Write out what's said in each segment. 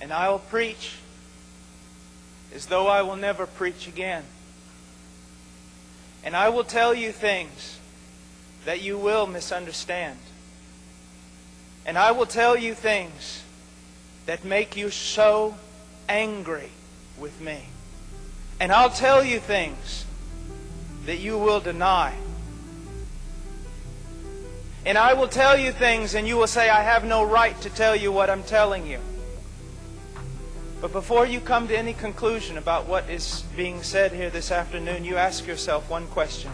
And I will preach as though I will never preach again. And I will tell you things that you will misunderstand. And I will tell you things that make you so angry with me. And I'll tell you things that you will deny. And I will tell you things and you will say, I have no right to tell you what I'm telling you. But before you come to any conclusion about what is being said here this afternoon, you ask yourself one question.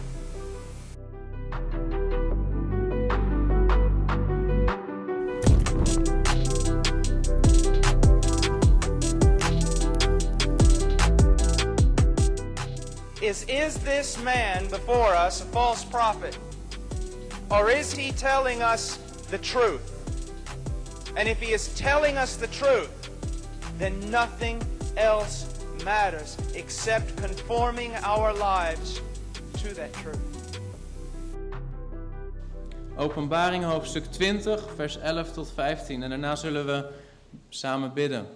Is, is this man before us a false prophet? Or is he telling us the truth? And if he is telling us the truth, then nothing else matters except conforming our lives to that truth. Openbaring hoofdstuk 20, vers 11 tot 15. En daarna zullen we samen bidden.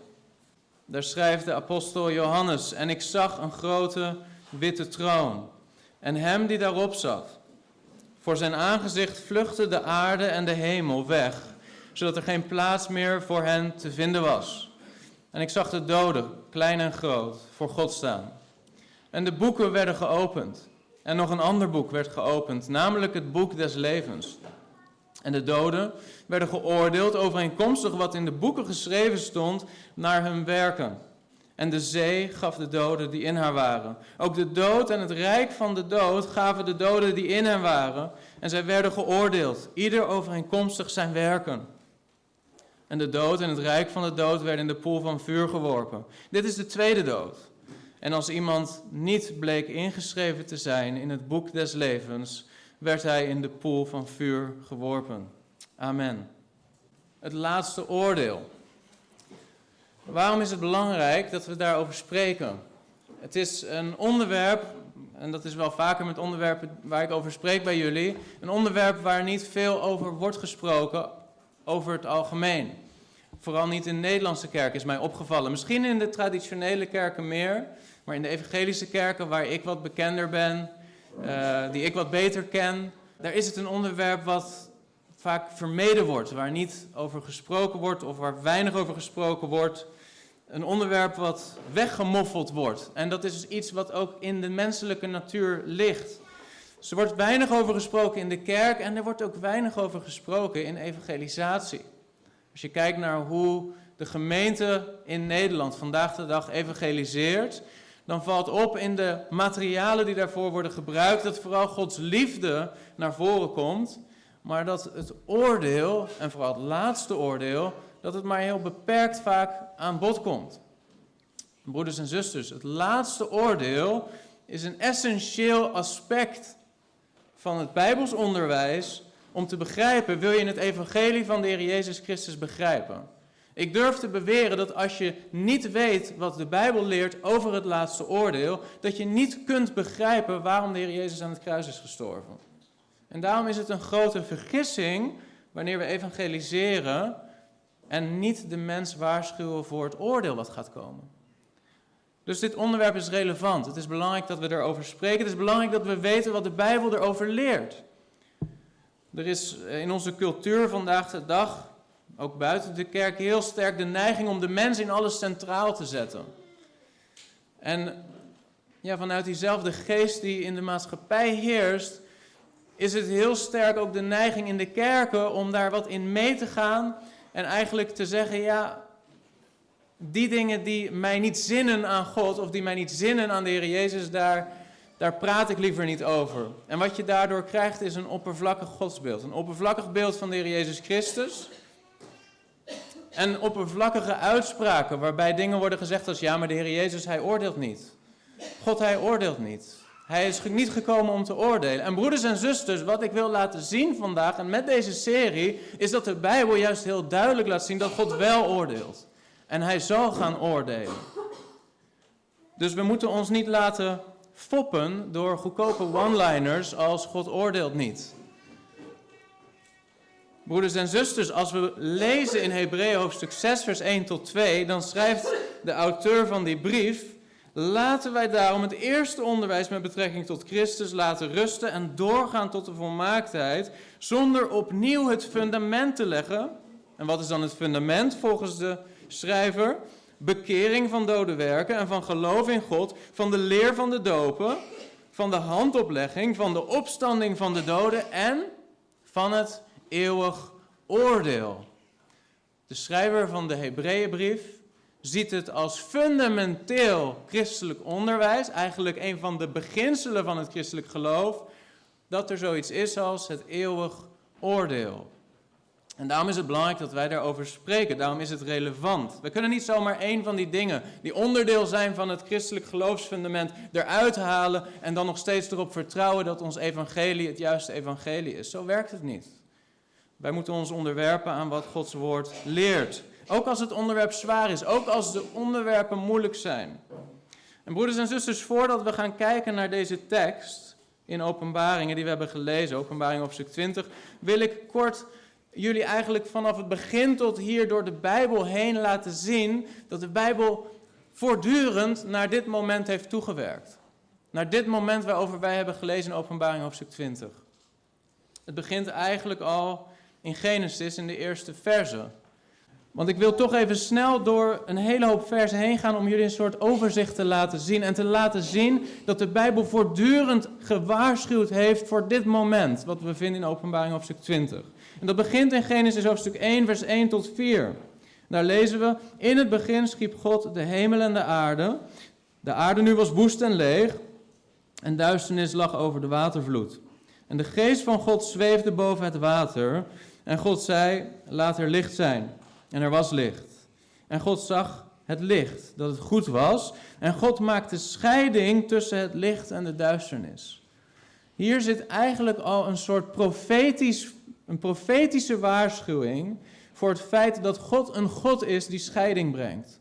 Daar schrijft de apostel Johannes: En ik zag een grote witte troon en hem die daarop zat. Voor zijn aangezicht vluchtte de aarde en de hemel weg, zodat er geen plaats meer voor hen te vinden was. En ik zag de doden, klein en groot, voor God staan. En de boeken werden geopend. En nog een ander boek werd geopend, namelijk het boek des levens. En de doden werden geoordeeld overeenkomstig wat in de boeken geschreven stond naar hun werken. En de zee gaf de doden die in haar waren. Ook de dood en het rijk van de dood gaven de doden die in hen waren. En zij werden geoordeeld, ieder overeenkomstig zijn werken. En de dood en het rijk van de dood werden in de poel van vuur geworpen. Dit is de tweede dood. En als iemand niet bleek ingeschreven te zijn in het boek des levens, werd hij in de poel van vuur geworpen. Amen. Het laatste oordeel. Waarom is het belangrijk dat we daarover spreken? Het is een onderwerp, en dat is wel vaker met onderwerpen waar ik over spreek bij jullie, een onderwerp waar niet veel over wordt gesproken over het algemeen. Vooral niet in de Nederlandse kerk is mij opgevallen. Misschien in de traditionele kerken meer, maar in de evangelische kerken waar ik wat bekender ben, uh, die ik wat beter ken, daar is het een onderwerp wat vaak vermeden wordt, waar niet over gesproken wordt of waar weinig over gesproken wordt. Een onderwerp wat weggemoffeld wordt. En dat is dus iets wat ook in de menselijke natuur ligt. Er wordt weinig over gesproken in de kerk en er wordt ook weinig over gesproken in evangelisatie. Als je kijkt naar hoe de gemeente in Nederland vandaag de dag evangeliseert, dan valt op in de materialen die daarvoor worden gebruikt dat vooral Gods liefde naar voren komt, maar dat het oordeel, en vooral het laatste oordeel, dat het maar heel beperkt vaak aan bod komt. Broeders en zusters, het laatste oordeel is een essentieel aspect van het Bijbels onderwijs om te begrijpen, wil je het evangelie van de Heer Jezus Christus begrijpen. Ik durf te beweren dat als je niet weet wat de Bijbel leert over het laatste oordeel, dat je niet kunt begrijpen waarom de Heer Jezus aan het kruis is gestorven. En daarom is het een grote vergissing wanneer we evangeliseren en niet de mens waarschuwen voor het oordeel wat gaat komen. Dus dit onderwerp is relevant. Het is belangrijk dat we erover spreken. Het is belangrijk dat we weten wat de Bijbel erover leert. Er is in onze cultuur vandaag de dag, ook buiten de kerk, heel sterk de neiging om de mens in alles centraal te zetten. En ja, vanuit diezelfde geest die in de maatschappij heerst, is het heel sterk ook de neiging in de kerken om daar wat in mee te gaan en eigenlijk te zeggen, ja, die dingen die mij niet zinnen aan God of die mij niet zinnen aan de Heer Jezus, daar, daar praat ik liever niet over. En wat je daardoor krijgt is een oppervlakkig godsbeeld. Een oppervlakkig beeld van de Heer Jezus Christus. En oppervlakkige uitspraken waarbij dingen worden gezegd als ja, maar de Heer Jezus, hij oordeelt niet. God, hij oordeelt niet. Hij is niet gekomen om te oordelen. En broeders en zusters, wat ik wil laten zien vandaag en met deze serie, is dat de Bijbel juist heel duidelijk laat zien dat God wel oordeelt. En hij zal gaan oordelen. Dus we moeten ons niet laten foppen door goedkope one-liners als God oordeelt niet. Broeders en zusters, als we lezen in Hebreeën hoofdstuk 6, vers 1 tot 2, dan schrijft de auteur van die brief: Laten wij daarom het eerste onderwijs met betrekking tot Christus laten rusten en doorgaan tot de volmaaktheid, zonder opnieuw het fundament te leggen. En wat is dan het fundament volgens de schrijver? Bekering van dode werken en van geloof in God, van de leer van de dopen, van de handoplegging, van de opstanding van de doden en van het eeuwig oordeel. De schrijver van de Hebreeënbrief ziet het als fundamenteel christelijk onderwijs, eigenlijk een van de beginselen van het christelijk geloof, dat er zoiets is als het eeuwig oordeel. En daarom is het belangrijk dat wij daarover spreken. Daarom is het relevant. We kunnen niet zomaar één van die dingen, die onderdeel zijn van het christelijk geloofsfundament, eruit halen en dan nog steeds erop vertrouwen dat ons evangelie het juiste evangelie is. Zo werkt het niet. Wij moeten ons onderwerpen aan wat Gods woord leert. Ook als het onderwerp zwaar is, ook als de onderwerpen moeilijk zijn. En broeders en zusters, voordat we gaan kijken naar deze tekst in Openbaringen die we hebben gelezen, Openbaring hoofdstuk 20, wil ik kort jullie eigenlijk vanaf het begin tot hier door de Bijbel heen laten zien dat de Bijbel voortdurend naar dit moment heeft toegewerkt. Naar dit moment waarover wij hebben gelezen in Openbaring hoofdstuk 20. Het begint eigenlijk al in Genesis in de eerste verse. Want ik wil toch even snel door een hele hoop versen heen gaan om jullie een soort overzicht te laten zien. En te laten zien dat de Bijbel voortdurend gewaarschuwd heeft voor dit moment. Wat we vinden in Openbaring hoofdstuk 20. En dat begint in Genesis hoofdstuk 1, vers 1 tot 4. Daar lezen we: In het begin schiep God de hemel en de aarde. De aarde nu was woest en leeg. En duisternis lag over de watervloed. En de geest van God zweefde boven het water. En God zei: Laat er licht zijn. En er was licht. En God zag het licht, dat het goed was. En God maakte scheiding tussen het licht en de duisternis. Hier zit eigenlijk al een soort profetisch, een profetische waarschuwing voor het feit dat God een God is die scheiding brengt.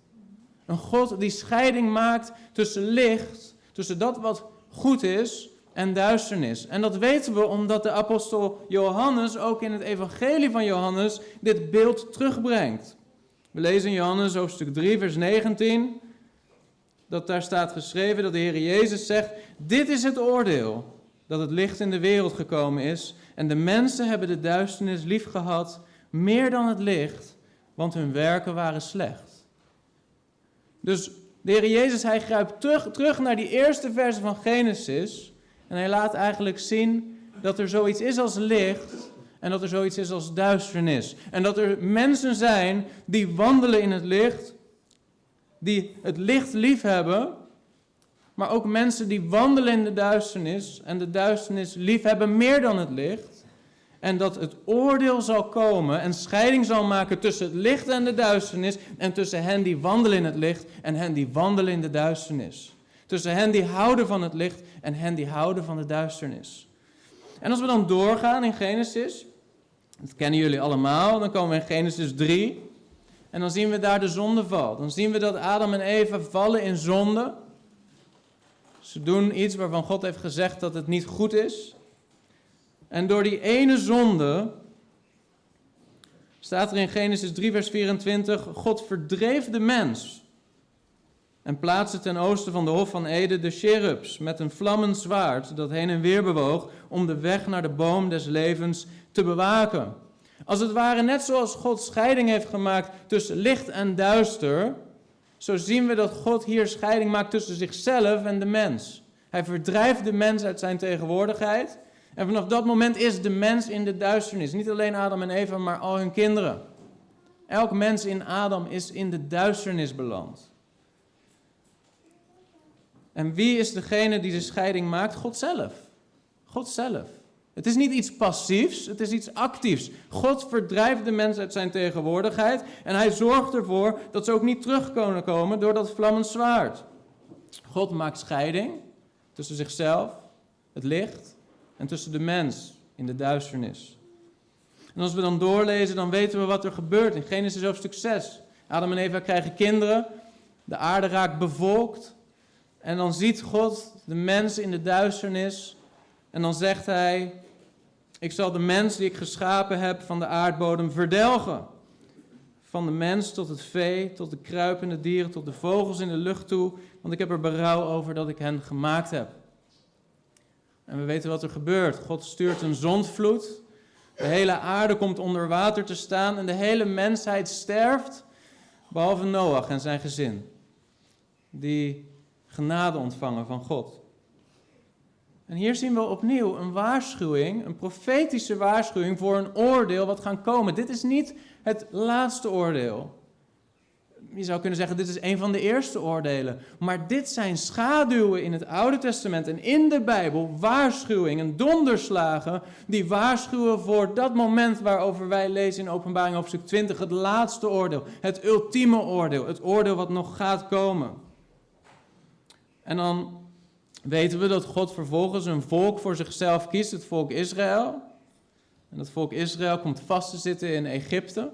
Een God die scheiding maakt tussen licht, tussen dat wat goed is en duisternis. En dat weten we omdat de apostel Johannes ook in het evangelie van Johannes dit beeld terugbrengt. We lezen in Johannes hoofdstuk 3 vers 19 dat daar staat geschreven dat de Heer Jezus zegt: "Dit is het oordeel dat het licht in de wereld gekomen is en de mensen hebben de duisternis lief gehad meer dan het licht, want hun werken waren slecht." Dus de Heer Jezus, hij grijpt terug, terug naar die eerste verse van Genesis en hij laat eigenlijk zien dat er zoiets is als licht en dat er zoiets is als duisternis. En dat er mensen zijn die wandelen in het licht, die het licht lief hebben, maar ook mensen die wandelen in de duisternis en de duisternis lief hebben meer dan het licht. En dat het oordeel zal komen en scheiding zal maken tussen het licht en de duisternis en tussen hen die wandelen in het licht en hen die wandelen in de duisternis. Tussen hen die houden van het licht en hen die houden van de duisternis. En als we dan doorgaan in Genesis, dat kennen jullie allemaal, dan komen we in Genesis 3. En dan zien we daar de zondeval. Dan zien we dat Adam en Eva vallen in zonde. Ze doen iets waarvan God heeft gezegd dat het niet goed is. En door die ene zonde staat er in Genesis 3, vers 24: God verdreef de mens en plaatste ten oosten van de Hof van Eden de cherubs met een vlammend zwaard dat heen en weer bewoog om de weg naar de boom des levens te bewaken. Als het ware net zoals God scheiding heeft gemaakt tussen licht en duister, zo zien we dat God hier scheiding maakt tussen zichzelf en de mens. Hij verdrijft de mens uit zijn tegenwoordigheid en vanaf dat moment is de mens in de duisternis. Niet alleen Adam en Eva, maar al hun kinderen. Elk mens in Adam is in de duisternis beland. En wie is degene die de scheiding maakt? God zelf. God zelf. Het is niet iets passiefs, het is iets actiefs. God verdrijft de mens uit zijn tegenwoordigheid en hij zorgt ervoor dat ze ook niet terug kunnen komen door dat vlammend zwaard. God maakt scheiding tussen zichzelf, het licht, en tussen de mens in de duisternis. En als we dan doorlezen, dan weten we wat er gebeurt in Genesis hoofdstuk 6. Adam en Eva krijgen kinderen, de aarde raakt bevolkt, en dan ziet God de mens in de duisternis. En dan zegt hij: Ik zal de mens die ik geschapen heb van de aardbodem verdelgen. Van de mens tot het vee, tot de kruipende dieren, tot de vogels in de lucht toe, want ik heb er berouw over dat ik hen gemaakt heb. En we weten wat er gebeurt. God stuurt een zondvloed. De hele aarde komt onder water te staan en de hele mensheid sterft, behalve Noach en zijn gezin, die genade ontvangen van God. En hier zien we opnieuw een waarschuwing, een profetische waarschuwing voor een oordeel wat gaan komen. Dit is niet het laatste oordeel. Je zou kunnen zeggen, dit is een van de eerste oordelen. Maar dit zijn schaduwen in het Oude Testament en in de Bijbel, waarschuwingen, donderslagen, die waarschuwen voor dat moment waarover wij lezen in Openbaring hoofdstuk 20, het laatste oordeel, het ultieme oordeel, het oordeel wat nog gaat komen. En dan weten we dat God vervolgens een volk voor zichzelf kiest, het volk Israël. En dat volk Israël komt vast te zitten in Egypte.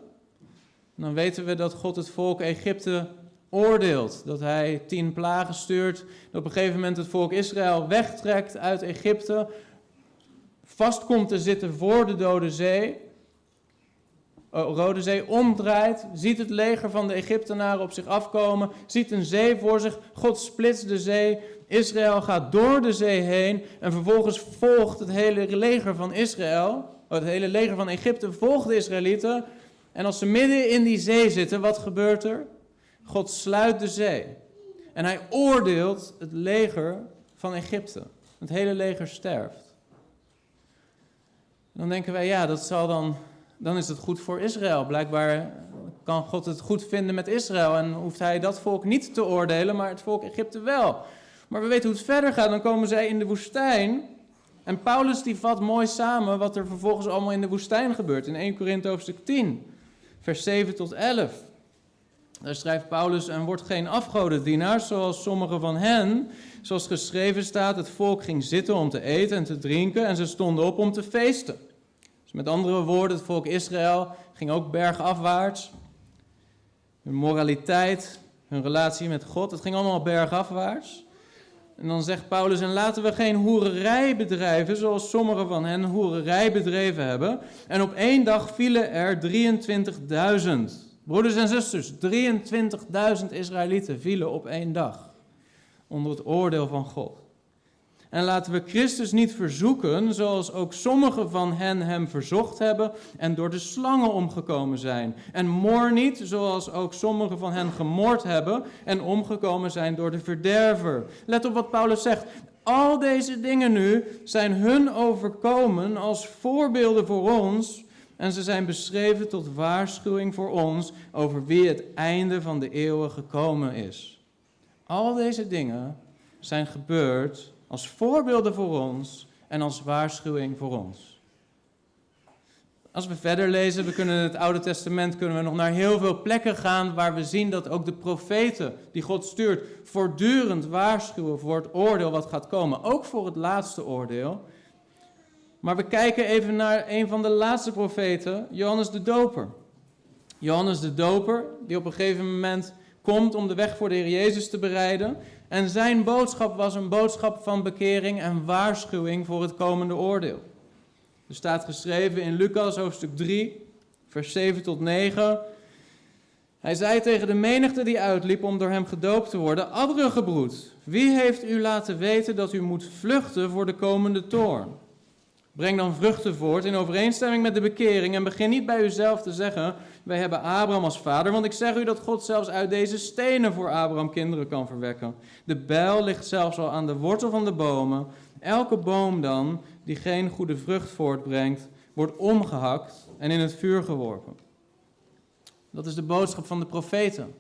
Dan weten we dat God het volk Egypte oordeelt. Dat hij tien plagen stuurt. Dat op een gegeven moment het volk Israël wegtrekt uit Egypte. Vast komt te zitten voor de Dode Zee. Oh, Rode Zee omdraait, ziet het leger van de Egyptenaren op zich afkomen, ziet een zee voor zich, God splitst de zee, Israël gaat door de zee heen en vervolgens volgt het hele leger van Israël, oh, het hele leger van Egypte volgt de Israëlieten. En als ze midden in die zee zitten, wat gebeurt er? God sluit de zee. En hij oordeelt het leger van Egypte. Het hele leger sterft. Dan denken wij, ja, dat zal dan, dan is het goed voor Israël. Blijkbaar kan God het goed vinden met Israël en hoeft hij dat volk niet te oordelen, maar het volk Egypte wel. Maar we weten hoe het verder gaat. Dan komen zij in de woestijn. En Paulus die vat mooi samen wat er vervolgens allemaal in de woestijn gebeurt. In 1 Korinthe hoofdstuk 10, vers 7 tot 11. Daar schrijft Paulus, en wordt geen afgodendienaar, zoals sommige van hen, zoals geschreven staat, het volk ging zitten om te eten en te drinken en ze stonden op om te feesten. Dus met andere woorden, het volk Israël ging ook bergafwaarts. Hun moraliteit, hun relatie met God, het ging allemaal bergafwaarts. En dan zegt Paulus, en laten we geen hoererij bedrijven, zoals sommige van hen hoererij bedreven hebben. En op één dag vielen er 23.000. Broeders en zusters, 23.000 Israëlieten vielen op één dag onder het oordeel van God. En laten we Christus niet verzoeken, zoals ook sommigen van hen hem verzocht hebben en door de slangen omgekomen zijn. En moor niet, zoals ook sommigen van hen gemoord hebben en omgekomen zijn door de verderver. Let op wat Paulus zegt. Al deze dingen nu zijn hun overkomen als voorbeelden voor ons. En ze zijn beschreven tot waarschuwing voor ons over wie het einde van de eeuwen gekomen is. Al deze dingen zijn gebeurd als voorbeelden voor ons en als waarschuwing voor ons. Als we verder lezen, we kunnen in het Oude Testament kunnen we nog naar heel veel plekken gaan waar we zien dat ook de profeten die God stuurt voortdurend waarschuwen voor het oordeel wat gaat komen, ook voor het laatste oordeel. Maar we kijken even naar een van de laatste profeten, Johannes de Doper. Johannes de Doper, die op een gegeven moment komt om de weg voor de Heer Jezus te bereiden. En zijn boodschap was een boodschap van bekering en waarschuwing voor het komende oordeel. Er staat geschreven in Lucas hoofdstuk 3, vers 7 tot 9. Hij zei tegen de menigte die uitliep om door hem gedoopt te worden: gebroed, wie heeft u laten weten dat u moet vluchten voor de komende toorn? Breng dan vruchten voort in overeenstemming met de bekering en begin niet bij uzelf te zeggen: Wij hebben Abraham als vader, want ik zeg u dat God zelfs uit deze stenen voor Abraham kinderen kan verwekken. De bijl ligt zelfs al aan de wortel van de bomen. Elke boom dan die geen goede vrucht voortbrengt, wordt omgehakt en in het vuur geworpen. Dat is de boodschap van de profeten.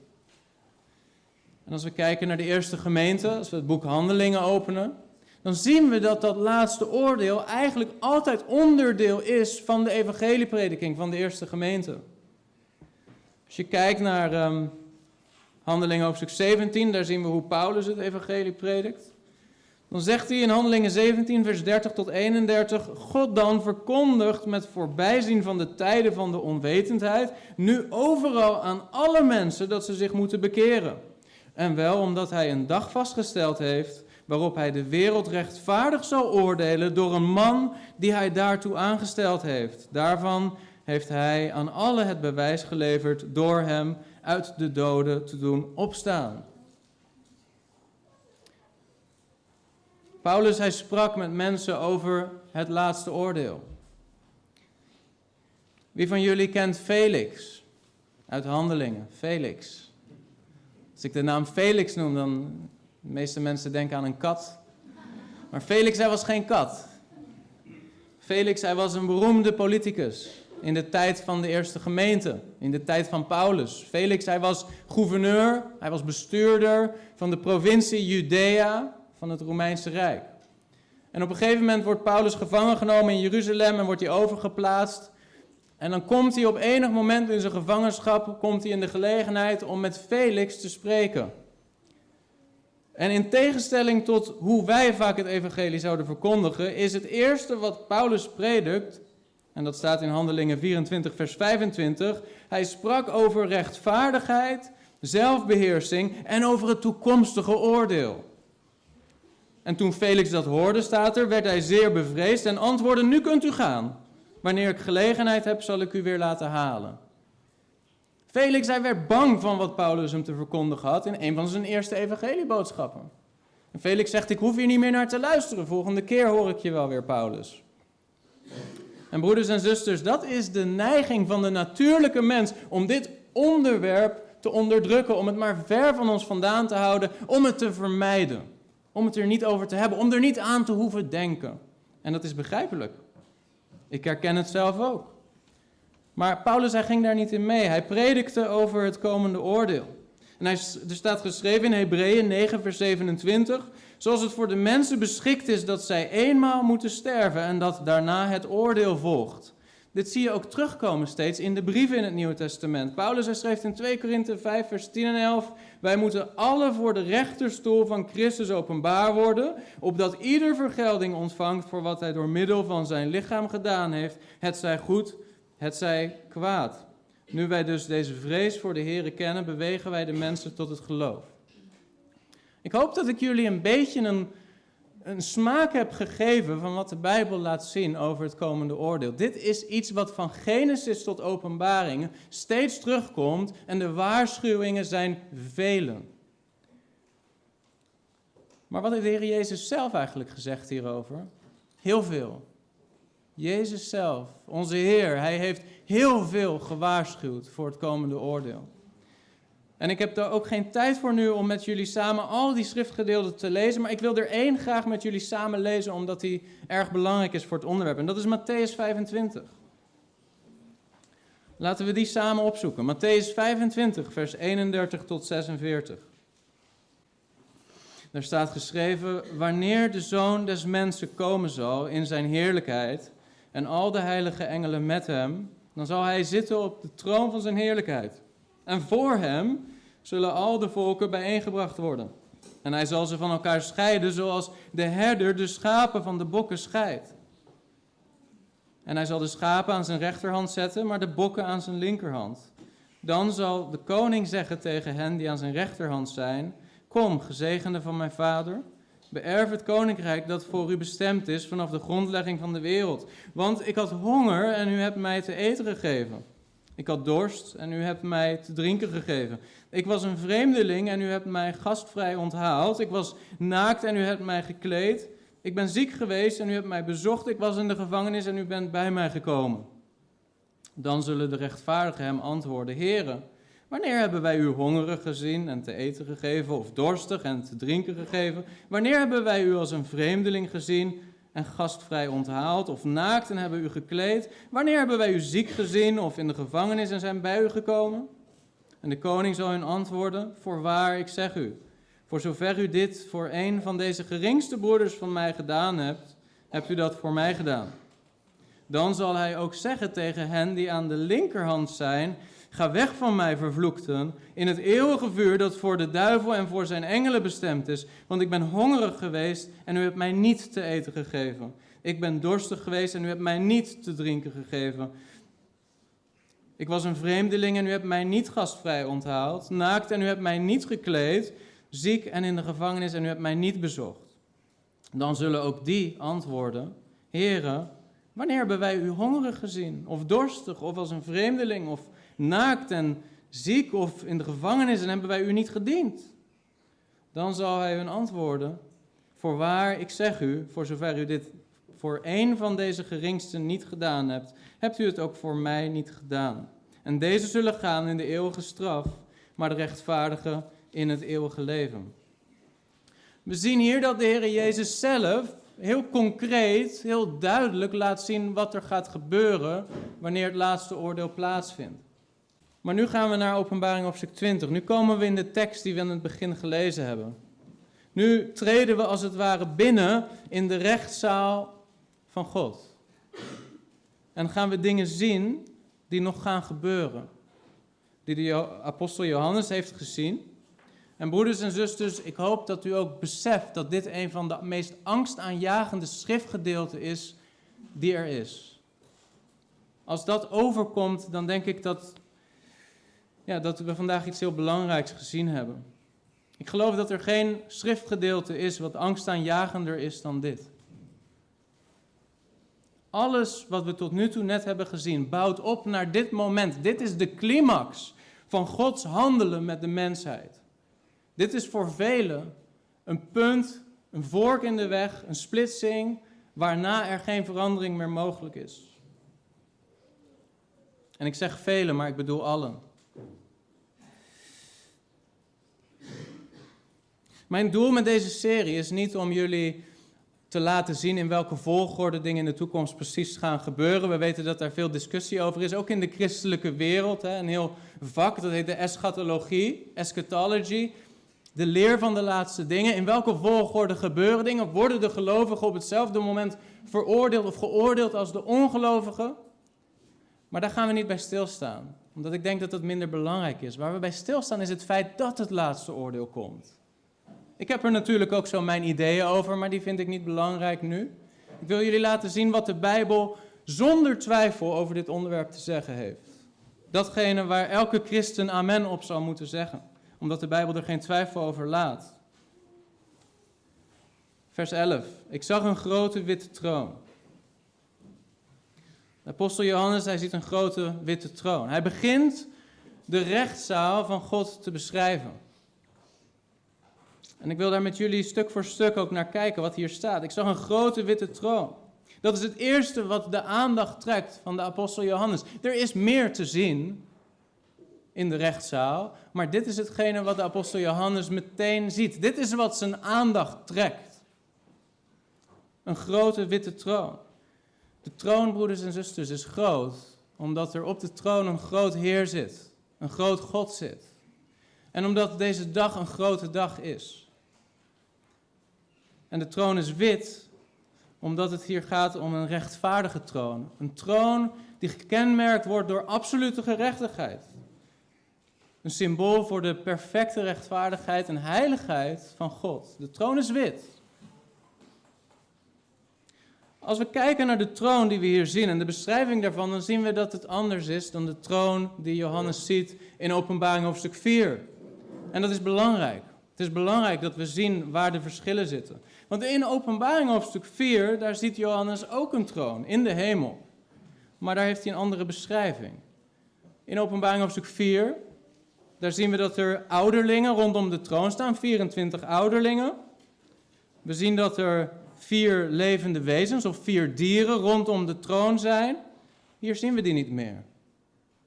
En als we kijken naar de eerste gemeente, als we het boek Handelingen openen, dan zien we dat dat laatste oordeel eigenlijk altijd onderdeel is van de evangelieprediking van de eerste gemeente. Als je kijkt naar um, Handelingen hoofdstuk 17, daar zien we hoe Paulus het evangelie predikt. Dan zegt hij in Handelingen 17, vers 30 tot 31, God dan verkondigt met voorbijzien van de tijden van de onwetendheid, nu overal aan alle mensen dat ze zich moeten bekeren. En wel omdat hij een dag vastgesteld heeft waarop hij de wereld rechtvaardig zal oordelen door een man die hij daartoe aangesteld heeft. Daarvan heeft hij aan alle het bewijs geleverd door hem uit de doden te doen opstaan. Paulus, hij sprak met mensen over het laatste oordeel. Wie van jullie kent Felix uit Handelingen? Felix. Als ik de naam Felix noem, dan de meeste mensen denken aan een kat. Maar Felix, hij was geen kat. Felix, hij was een beroemde politicus in de tijd van de eerste gemeente, in de tijd van Paulus. Felix, hij was gouverneur, hij was bestuurder van de provincie Judea van het Romeinse Rijk. En op een gegeven moment wordt Paulus gevangen genomen in Jeruzalem en wordt hij overgeplaatst. En dan komt hij op enig moment in zijn gevangenschap komt hij in de gelegenheid om met Felix te spreken. En in tegenstelling tot hoe wij vaak het evangelie zouden verkondigen, is het eerste wat Paulus predikt, en dat staat in Handelingen 24, vers 25, hij sprak over rechtvaardigheid, zelfbeheersing en over het toekomstige oordeel. En toen Felix dat hoorde, staat er, werd hij zeer bevreesd en antwoordde, nu kunt u gaan. Wanneer ik gelegenheid heb, zal ik u weer laten halen. Felix, hij werd bang van wat Paulus hem te verkondigen had in een van zijn eerste evangelieboodschappen. En Felix zegt, ik hoef hier niet meer naar te luisteren, volgende keer hoor ik je wel weer, Paulus. En broeders en zusters, dat is de neiging van de natuurlijke mens om dit onderwerp te onderdrukken, om het maar ver van ons vandaan te houden, om het te vermijden, om het er niet over te hebben, om er niet aan te hoeven denken. En dat is begrijpelijk. Ik herken het zelf ook. Maar Paulus hij ging daar niet in mee. Hij predikte over het komende oordeel. En hij, er staat geschreven in Hebreeën 9, vers 27, zoals het voor de mensen beschikt is dat zij eenmaal moeten sterven en dat daarna het oordeel volgt. Dit zie je ook terugkomen steeds in de brieven in het Nieuwe Testament. Paulus hij schreef in 2 Korinthe 5, vers 10 en 11, wij moeten alle voor de rechterstoel van Christus openbaar worden, opdat ieder vergelding ontvangt voor wat hij door middel van zijn lichaam gedaan heeft, het zij goed het zij kwaad. Nu wij dus deze vrees voor de Here kennen, bewegen wij de mensen tot het geloof. Ik hoop dat ik jullie een beetje een, een smaak heb gegeven van wat de Bijbel laat zien over het komende oordeel. Dit is iets wat van Genesis tot Openbaringen steeds terugkomt en de waarschuwingen zijn velen. Maar wat heeft de Heer Jezus zelf eigenlijk gezegd hierover? Heel veel. Jezus zelf, onze Heer, hij heeft heel veel gewaarschuwd voor het komende oordeel. En ik heb er ook geen tijd voor nu om met jullie samen al die schriftgedeelten te lezen, maar ik wil er één graag met jullie samen lezen, omdat die erg belangrijk is voor het onderwerp. En dat is Matthäus 25. Laten we die samen opzoeken. Matthäus 25, vers 31 tot 46. Daar staat geschreven: Wanneer de zoon des mensen komen zal in zijn heerlijkheid en al de heilige engelen met hem, dan zal hij zitten op de troon van zijn heerlijkheid. En voor hem zullen al de volken bijeengebracht worden. En hij zal ze van elkaar scheiden, zoals de herder de schapen van de bokken scheidt. En hij zal de schapen aan zijn rechterhand zetten, maar de bokken aan zijn linkerhand. Dan zal de koning zeggen tegen hen die aan zijn rechterhand zijn: Kom, gezegende van mijn vader Beërf het koninkrijk dat voor u bestemd is vanaf de grondlegging van de wereld. Want ik had honger en u hebt mij te eten gegeven. Ik had dorst en u hebt mij te drinken gegeven. Ik was een vreemdeling en u hebt mij gastvrij onthaald. Ik was naakt en u hebt mij gekleed. Ik ben ziek geweest en u hebt mij bezocht. Ik was in de gevangenis en u bent bij mij gekomen. Dan zullen de rechtvaardigen hem antwoorden: Heren, Wanneer hebben wij u hongerig gezien en te eten gegeven, of dorstig en te drinken gegeven? Wanneer hebben wij u als een vreemdeling gezien en gastvrij onthaald, of naakt en hebben u gekleed? Wanneer hebben wij u ziek gezien of in de gevangenis en zijn bij u gekomen? En de koning zal hun antwoorden: Voorwaar, ik zeg u, voor zover u dit voor een van deze geringste broeders van mij gedaan hebt, hebt u dat voor mij gedaan. Dan zal hij ook zeggen tegen hen die aan de linkerhand zijn: Ga weg van mij, vervloekten, in het eeuwige vuur dat voor de duivel en voor zijn engelen bestemd is. Want ik ben hongerig geweest en u hebt mij niet te eten gegeven. Ik ben dorstig geweest en u hebt mij niet te drinken gegeven. Ik was een vreemdeling en u hebt mij niet gastvrij onthaald. Naakt en u hebt mij niet gekleed. Ziek en in de gevangenis en u hebt mij niet bezocht. Dan zullen ook die antwoorden: Heere, wanneer hebben wij u hongerig gezien, of dorstig, of als een vreemdeling, of naakt en ziek, of in de gevangenis en hebben wij u niet gediend? Dan zal hij hun antwoorden: Voorwaar, ik zeg u, voor zover u dit voor één van deze geringsten niet gedaan hebt, hebt u het ook voor mij niet gedaan. En deze zullen gaan in de eeuwige straf, maar de rechtvaardigen in het eeuwige leven. We zien hier dat de Heer Jezus zelf heel concreet, heel duidelijk laat zien wat er gaat gebeuren wanneer het laatste oordeel plaatsvindt. Maar nu gaan we naar Openbaring hoofdstuk 20. Nu komen we in de tekst die we in het begin gelezen hebben. Nu treden we als het ware binnen in de rechtszaal van God. En gaan we dingen zien die nog gaan gebeuren. Die de apostel Johannes heeft gezien. En broeders en zusters, ik hoop dat u ook beseft dat dit een van de meest angstaanjagende schriftgedeelten is die er is. Als dat overkomt, dan denk ik dat, ja, dat we vandaag iets heel belangrijks gezien hebben. Ik geloof dat er geen schriftgedeelte is wat angstaanjagender is dan dit. Alles wat we tot nu toe net hebben gezien bouwt op naar dit moment. Dit is de climax van Gods handelen met de mensheid. Dit is voor velen een punt, een vork in de weg, een splitsing, waarna er geen verandering meer mogelijk is. En ik zeg velen, maar ik bedoel allen. Mijn doel met deze serie is niet om jullie te laten zien in welke volgorde dingen in de toekomst precies gaan gebeuren. We weten dat daar veel discussie over is, ook in de christelijke wereld. Hè, een heel vak, dat heet de eschatologie, eschatology. De leer van de laatste dingen. In welke volgorde gebeuren dingen? Worden de gelovigen op hetzelfde moment veroordeeld of geoordeeld als de ongelovigen? Maar daar gaan we niet bij stilstaan, omdat ik denk dat dat minder belangrijk is. Waar we bij stilstaan is het feit dat het laatste oordeel komt. Ik heb er natuurlijk ook zo mijn ideeën over, maar die vind ik niet belangrijk nu. Ik wil jullie laten zien wat de Bijbel zonder twijfel over dit onderwerp te zeggen heeft. Datgene waar elke christen amen op zal moeten zeggen, omdat de Bijbel er geen twijfel over laat. Vers 11. Ik zag een grote witte troon. De apostel Johannes, hij ziet een grote witte troon. Hij begint de rechtszaal van God te beschrijven. En ik wil daar met jullie stuk voor stuk ook naar kijken wat hier staat. Ik zag een grote witte troon. Dat is het eerste wat de aandacht trekt van de apostel Johannes. Er is meer te zien in de rechtszaal, maar dit is hetgene wat de apostel Johannes meteen ziet. Dit is wat zijn aandacht trekt. Een grote witte troon. De troon, broeders en zusters, is groot, omdat er op de troon een groot Heer zit, een groot God zit. En omdat deze dag een grote dag is. En de troon is wit, omdat het hier gaat om een rechtvaardige troon. Een troon die gekenmerkt wordt door absolute gerechtigheid. Een symbool voor de perfecte rechtvaardigheid en heiligheid van God. De troon is wit. Als we kijken naar de troon die we hier zien en de beschrijving daarvan, dan zien we dat het anders is dan de troon die Johannes ziet in Openbaring hoofdstuk 4. En dat is belangrijk. Het is belangrijk dat we zien waar de verschillen zitten. Want in Openbaring hoofdstuk 4, daar ziet Johannes ook een troon in de hemel. Maar daar heeft hij een andere beschrijving. In Openbaring hoofdstuk 4, daar zien we dat er ouderlingen rondom de troon staan, 24 ouderlingen. We zien dat er vier levende wezens of vier dieren rondom de troon zijn. Hier zien we die niet meer.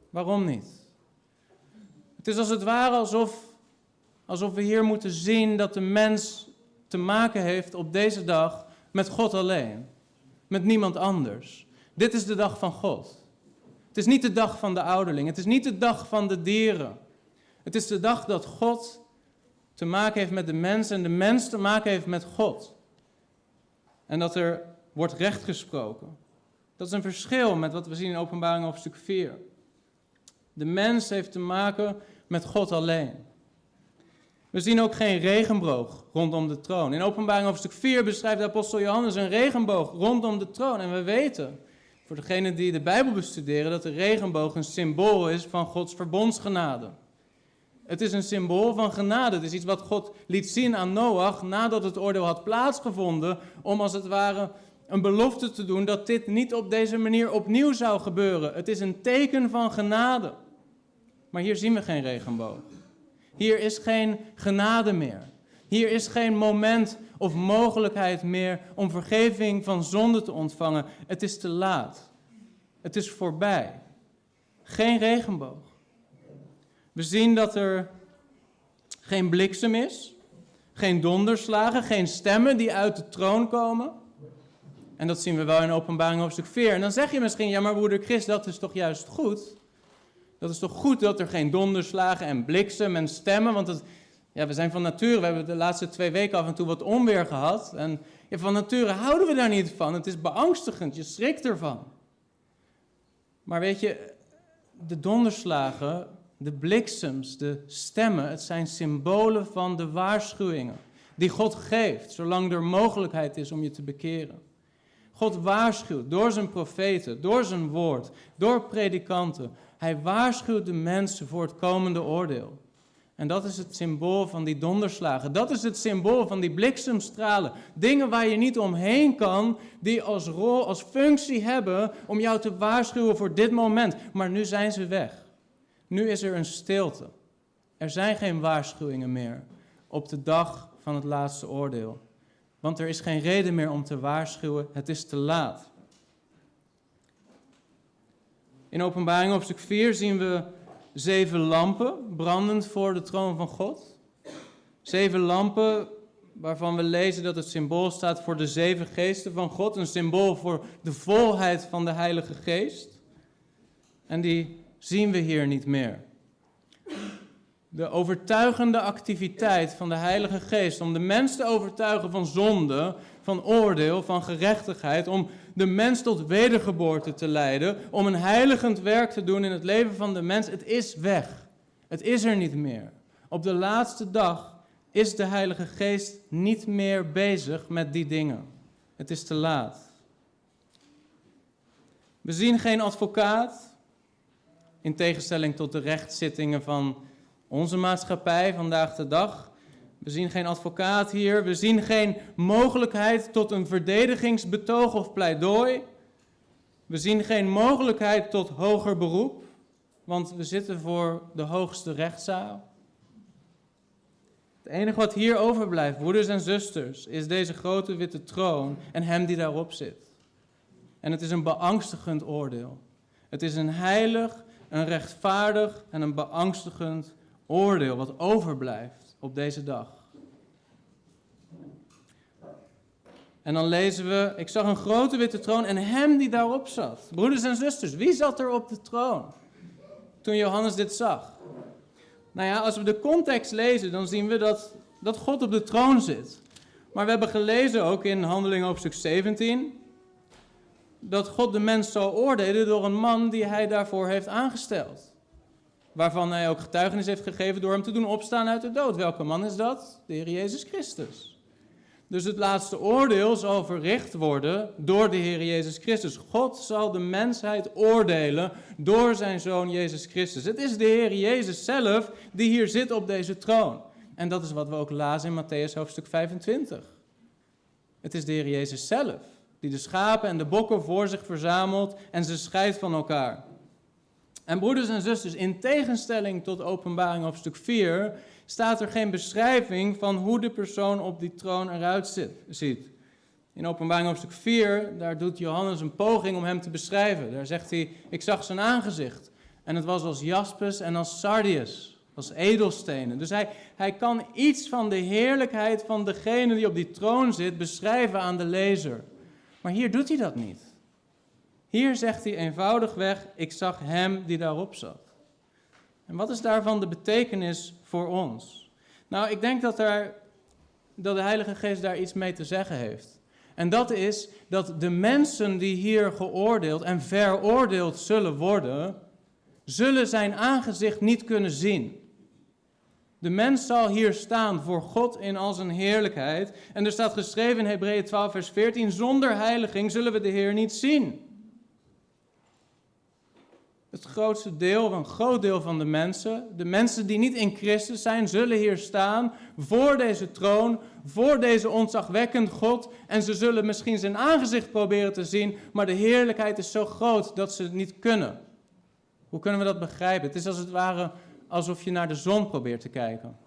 Waarom niet? Het is als het ware alsof, alsof we hier moeten zien dat de mens te maken heeft op deze dag met God alleen. Met niemand anders. Dit is de dag van God. Het is niet de dag van de ouderling. Het is niet de dag van de dieren. Het is de dag dat God te maken heeft met de mens en de mens te maken heeft met God. En dat er wordt recht gesproken. Dat is een verschil met wat we zien in Openbaring hoofdstuk 4. De mens heeft te maken met God alleen. We zien ook geen regenboog rondom de troon. In openbaring hoofdstuk 4 beschrijft de apostel Johannes een regenboog rondom de troon. En we weten, voor degenen die de Bijbel bestuderen, dat de regenboog een symbool is van Gods verbondsgenade. Het is een symbool van genade. Het is iets wat God liet zien aan Noach nadat het oordeel had plaatsgevonden, om als het ware een belofte te doen dat dit niet op deze manier opnieuw zou gebeuren. Het is een teken van genade. Maar hier zien we geen regenboog. Hier is geen genade meer. Hier is geen moment of mogelijkheid meer om vergeving van zonde te ontvangen. Het is te laat. Het is voorbij. Geen regenboog. We zien dat er geen bliksem is, geen donderslagen, geen stemmen die uit de troon komen. En dat zien we wel in openbaring hoofdstuk 4. En dan zeg je misschien, ja maar broeder Chris, dat is toch juist goed? Dat is toch goed dat er geen donderslagen en bliksem en stemmen, want ja, we zijn van nature, we hebben de laatste twee weken af en toe wat onweer gehad. En ja, van nature houden we daar niet van. Het is beangstigend, je schrikt ervan. Maar weet je, de donderslagen, de bliksems, de stemmen, het zijn symbolen van de waarschuwingen die God geeft, zolang er mogelijkheid is om je te bekeren. God waarschuwt door zijn profeten, door zijn woord, door predikanten. Hij waarschuwt de mensen voor het komende oordeel. En dat is het symbool van die donderslagen. Dat is het symbool van die bliksemstralen. Dingen waar je niet omheen kan, die als rol, als functie hebben om jou te waarschuwen voor dit moment. Maar nu zijn ze weg. Nu is er een stilte. Er zijn geen waarschuwingen meer op de dag van het laatste oordeel. Want er is geen reden meer om te waarschuwen, het is te laat. In openbaring op stuk 4 zien we zeven lampen brandend voor de troon van God. Zeven lampen waarvan we lezen dat het symbool staat voor de zeven geesten van God. Een symbool voor de volheid van de Heilige Geest. En die zien we hier niet meer. De overtuigende activiteit van de Heilige Geest om de mens te overtuigen van zonde, van oordeel, van gerechtigheid, om de mens tot wedergeboorte te leiden, om een heiligend werk te doen in het leven van de mens, het is weg. Het is er niet meer. Op de laatste dag is de Heilige Geest niet meer bezig met die dingen. Het is te laat. We zien geen advocaat, in tegenstelling tot de rechtszittingen van onze maatschappij vandaag de dag. We zien geen advocaat hier. We zien geen mogelijkheid tot een verdedigingsbetoog of pleidooi. We zien geen mogelijkheid tot hoger beroep, want we zitten voor de hoogste rechtszaal. Het enige wat hier overblijft, broeders en zusters, is deze grote witte troon en hem die daarop zit. En het is een beangstigend oordeel. Het is een heilig, een rechtvaardig en een beangstigend oordeel wat overblijft op deze dag. En dan lezen we, ik zag een grote witte troon en hem die daarop zat. Broeders en zusters, wie zat er op de troon toen Johannes dit zag? Nou ja, als we de context lezen, dan zien we dat, dat God op de troon zit. Maar we hebben gelezen ook in Handelingen hoofdstuk 17, dat God de mens zal oordelen door een man die hij daarvoor heeft aangesteld waarvan hij ook getuigenis heeft gegeven door hem te doen opstaan uit de dood. Welke man is dat? De Heer Jezus Christus. Dus het laatste oordeel zal verricht worden door de Heer Jezus Christus. God zal de mensheid oordelen door zijn Zoon Jezus Christus. Het is de Heer Jezus zelf die hier zit op deze troon. En dat is wat we ook lazen in Matthäus hoofdstuk 25. Het is de Heer Jezus zelf die de schapen en de bokken voor zich verzamelt en ze scheidt van elkaar. En broeders en zusters, in tegenstelling tot openbaring op stuk 4, staat er geen beschrijving van hoe de persoon op die troon eruit ziet. In openbaring op stuk 4, daar doet Johannes een poging om hem te beschrijven. Daar zegt hij, ik zag zijn aangezicht. En het was als jaspis en als sardius, als edelstenen. Dus hij, hij kan iets van de heerlijkheid van degene die op die troon zit beschrijven aan de lezer. Maar hier doet hij dat niet. Hier zegt hij eenvoudigweg, ik zag hem die daarop zat. En wat is daarvan de betekenis voor ons? Nou, ik denk dat, er, dat de Heilige Geest daar iets mee te zeggen heeft. En dat is dat de mensen die hier geoordeeld en veroordeeld zullen worden, zullen zijn aangezicht niet kunnen zien. De mens zal hier staan voor God in al zijn heerlijkheid. En er staat geschreven in Hebreeën 12, vers 14: Zonder heiliging zullen we de Heer niet zien. Het grootste deel, een groot deel van de mensen, de mensen die niet in Christus zijn, zullen hier staan voor deze troon, voor deze ontzagwekkend God. En ze zullen misschien zijn aangezicht proberen te zien, maar de heerlijkheid is zo groot dat ze het niet kunnen. Hoe kunnen we dat begrijpen? Het is als het ware alsof je naar de zon probeert te kijken.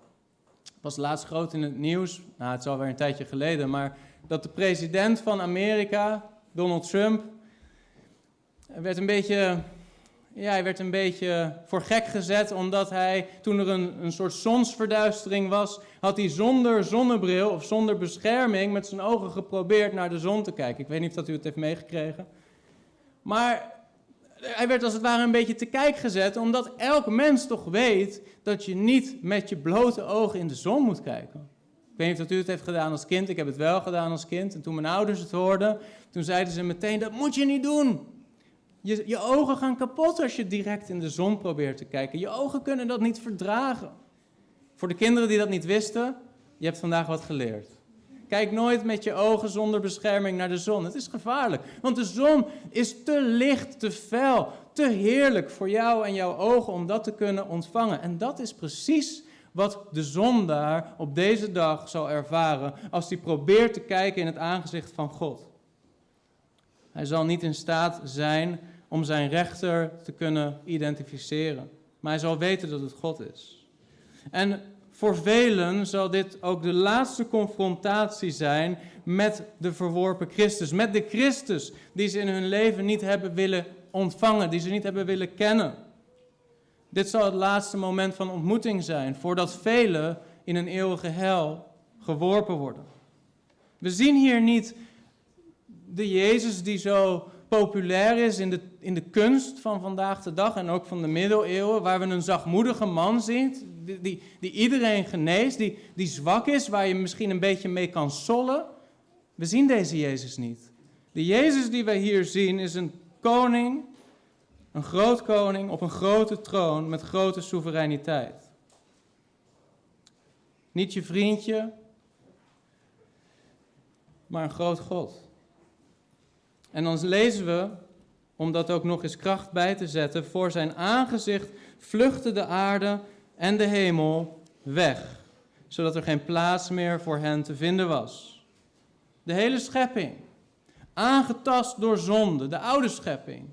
Was laatst groot in het nieuws, nou het is alweer een tijdje geleden, maar dat de president van Amerika, Donald Trump, werd een beetje, ja, hij werd een beetje voor gek gezet, omdat hij, toen er een, een soort zonsverduistering was, had hij zonder zonnebril of zonder bescherming met zijn ogen geprobeerd naar de zon te kijken. Ik weet niet of dat u het heeft meegekregen. Maar hij werd als het ware een beetje te kijk gezet, omdat elk mens toch weet dat je niet met je blote ogen in de zon moet kijken. Ik weet niet of u het heeft gedaan als kind, ik heb het wel gedaan als kind. En toen mijn ouders het hoorden, toen zeiden ze meteen, dat moet je niet doen. Je, je ogen gaan kapot als je direct in de zon probeert te kijken. Je ogen kunnen dat niet verdragen. Voor de kinderen die dat niet wisten, je hebt vandaag wat geleerd. Kijk nooit met je ogen zonder bescherming naar de zon. Het is gevaarlijk, want de zon is te licht, te fel, te heerlijk voor jou en jouw ogen om dat te kunnen ontvangen. En dat is precies wat de zondaar op deze dag zal ervaren als hij probeert te kijken in het aangezicht van God. Hij zal niet in staat zijn om zijn rechter te kunnen identificeren, maar hij zal weten dat het God is. En voor velen zal dit ook de laatste confrontatie zijn met de verworpen Christus. Met de Christus die ze in hun leven niet hebben willen ontvangen, die ze niet hebben willen kennen. Dit zal het laatste moment van ontmoeting zijn, voordat velen in een eeuwige hel geworpen worden. We zien hier niet de Jezus die zo populair is in de, in de kunst van vandaag de dag en ook van de middeleeuwen, waar we een zachtmoedige man zien, die, die, iedereen geneest, die, die zwak is, waar je misschien een beetje mee kan sollen. We zien deze Jezus niet. De Jezus die wij hier zien is een koning, een groot koning op een grote troon met grote soevereiniteit. Niet je vriendje, maar een groot God. En dan lezen we, om dat ook nog eens kracht bij te zetten, voor zijn aangezicht vluchtte de aarde en de hemel weg, zodat er geen plaats meer voor hen te vinden was. De hele schepping, aangetast door zonde, de oude schepping.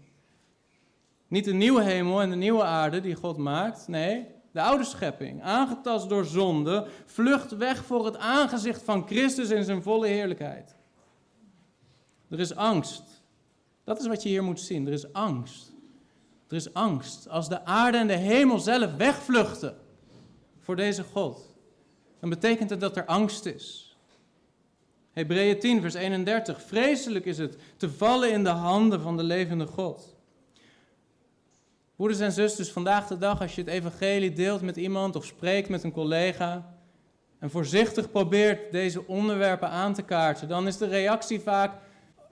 Niet de nieuwe hemel en de nieuwe aarde die God maakt, nee, de oude schepping, aangetast door zonde, vlucht weg voor het aangezicht van Christus in zijn volle heerlijkheid. Er is angst. Dat is wat je hier moet zien. Er is angst. Er is angst. Als de aarde en de hemel zelf wegvluchten voor deze God, dan betekent het dat er angst is. Hebreeën 10, vers 31. Vreselijk is het te vallen in de handen van de levende God. Broeders en zusters, vandaag de dag, als je het evangelie deelt met iemand of spreekt met een collega en voorzichtig probeert deze onderwerpen aan te kaarten, dan is de reactie vaak: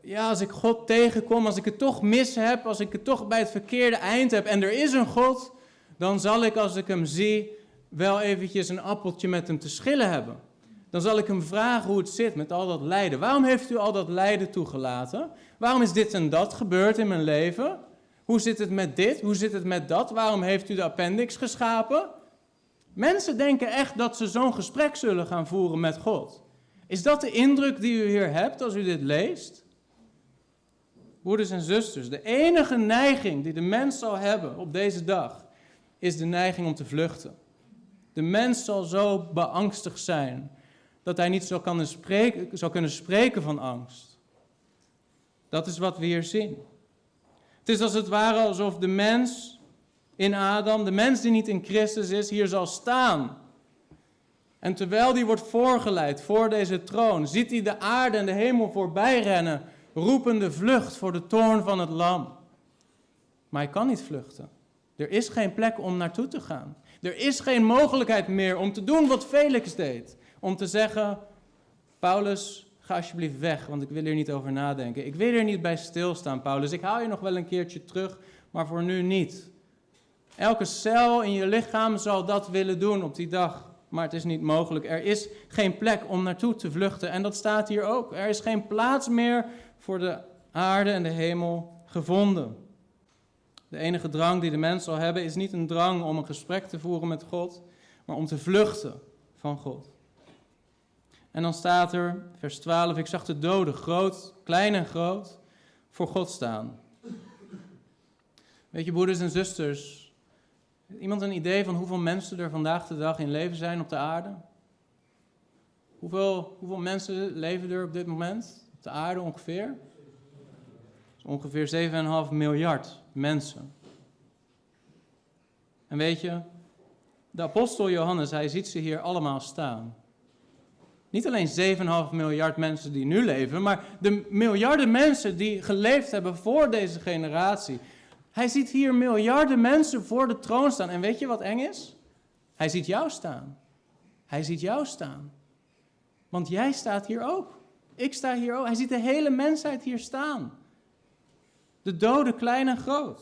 ja, als ik God tegenkom, als ik het toch mis heb, als ik het toch bij het verkeerde eind heb en er is een God, dan zal ik als ik hem zie wel eventjes een appeltje met hem te schillen hebben. Dan zal ik hem vragen hoe het zit met al dat lijden. Waarom heeft u al dat lijden toegelaten? Waarom is dit en dat gebeurd in mijn leven? Hoe zit het met dit? Hoe zit het met dat? Waarom heeft u de appendix geschapen? Mensen denken echt dat ze zo'n gesprek zullen gaan voeren met God. Is dat de indruk die u hier hebt als u dit leest? Broeders en zusters, de enige neiging die de mens zal hebben op deze dag, is de neiging om te vluchten. De mens zal zo beangstigd zijn dat hij niet zou, spreken, zou kunnen spreken van angst. Dat is wat we hier zien. Het is als het ware alsof de mens in Adam, de mens die niet in Christus is, hier zal staan. En terwijl die wordt voorgeleid voor deze troon, ziet hij de aarde en de hemel voorbij rennen roepende vlucht voor de toorn van het lam. Maar hij kan niet vluchten. Er is geen plek om naartoe te gaan. Er is geen mogelijkheid meer om te doen wat Felix deed. Om te zeggen, Paulus, ga alsjeblieft weg, want ik wil hier niet over nadenken. Ik wil er niet bij stilstaan, Paulus. Ik haal je nog wel een keertje terug, maar voor nu niet. Elke cel in je lichaam zal dat willen doen op die dag, maar het is niet mogelijk. Er is geen plek om naartoe te vluchten en dat staat hier ook. Er is geen plaats meer voor de aarde en de hemel gevonden. De enige drang die de mens zal hebben is niet een drang om een gesprek te voeren met God, maar om te vluchten van God. En dan staat er, vers 12, ik zag de doden, groot, klein en groot, voor God staan. Weet je, broeders en zusters, iemand een idee van hoeveel mensen er vandaag de dag in leven zijn op de aarde? Hoeveel, hoeveel mensen leven er op dit moment de aarde ongeveer? Ongeveer 7,5 miljard mensen. En weet je, de apostel Johannes, hij ziet ze hier allemaal staan. Niet alleen 7,5 miljard mensen die nu leven, maar de miljarden mensen die geleefd hebben voor deze generatie. Hij ziet hier miljarden mensen voor de troon staan. En weet je wat eng is? Hij ziet jou staan. Hij ziet jou staan. Want jij staat hier ook. Ik sta hier ook. Hij ziet de hele mensheid hier staan. De doden, klein en groot.